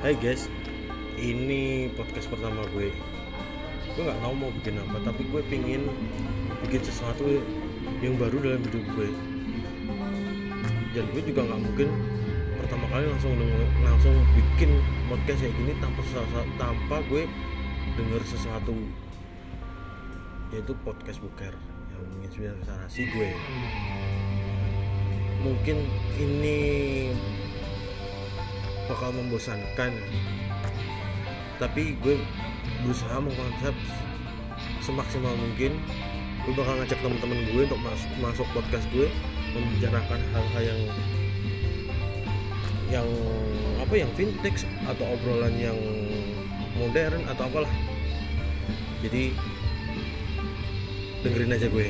Hai guys, ini podcast pertama gue. Gue nggak tahu mau bikin apa, tapi gue pingin bikin sesuatu yang baru dalam hidup gue. Dan gue juga nggak mungkin pertama kali langsung langsung bikin podcast kayak gini tanpa tanpa gue denger sesuatu yaitu podcast buker yang menginspirasi gue. Mungkin ini bakal membosankan. Tapi gue berusaha mengkonsep semaksimal mungkin gue bakal ngajak teman-teman gue untuk masuk masuk podcast gue membicarakan hal-hal yang yang apa yang vintage atau obrolan yang modern atau apalah. Jadi dengerin aja gue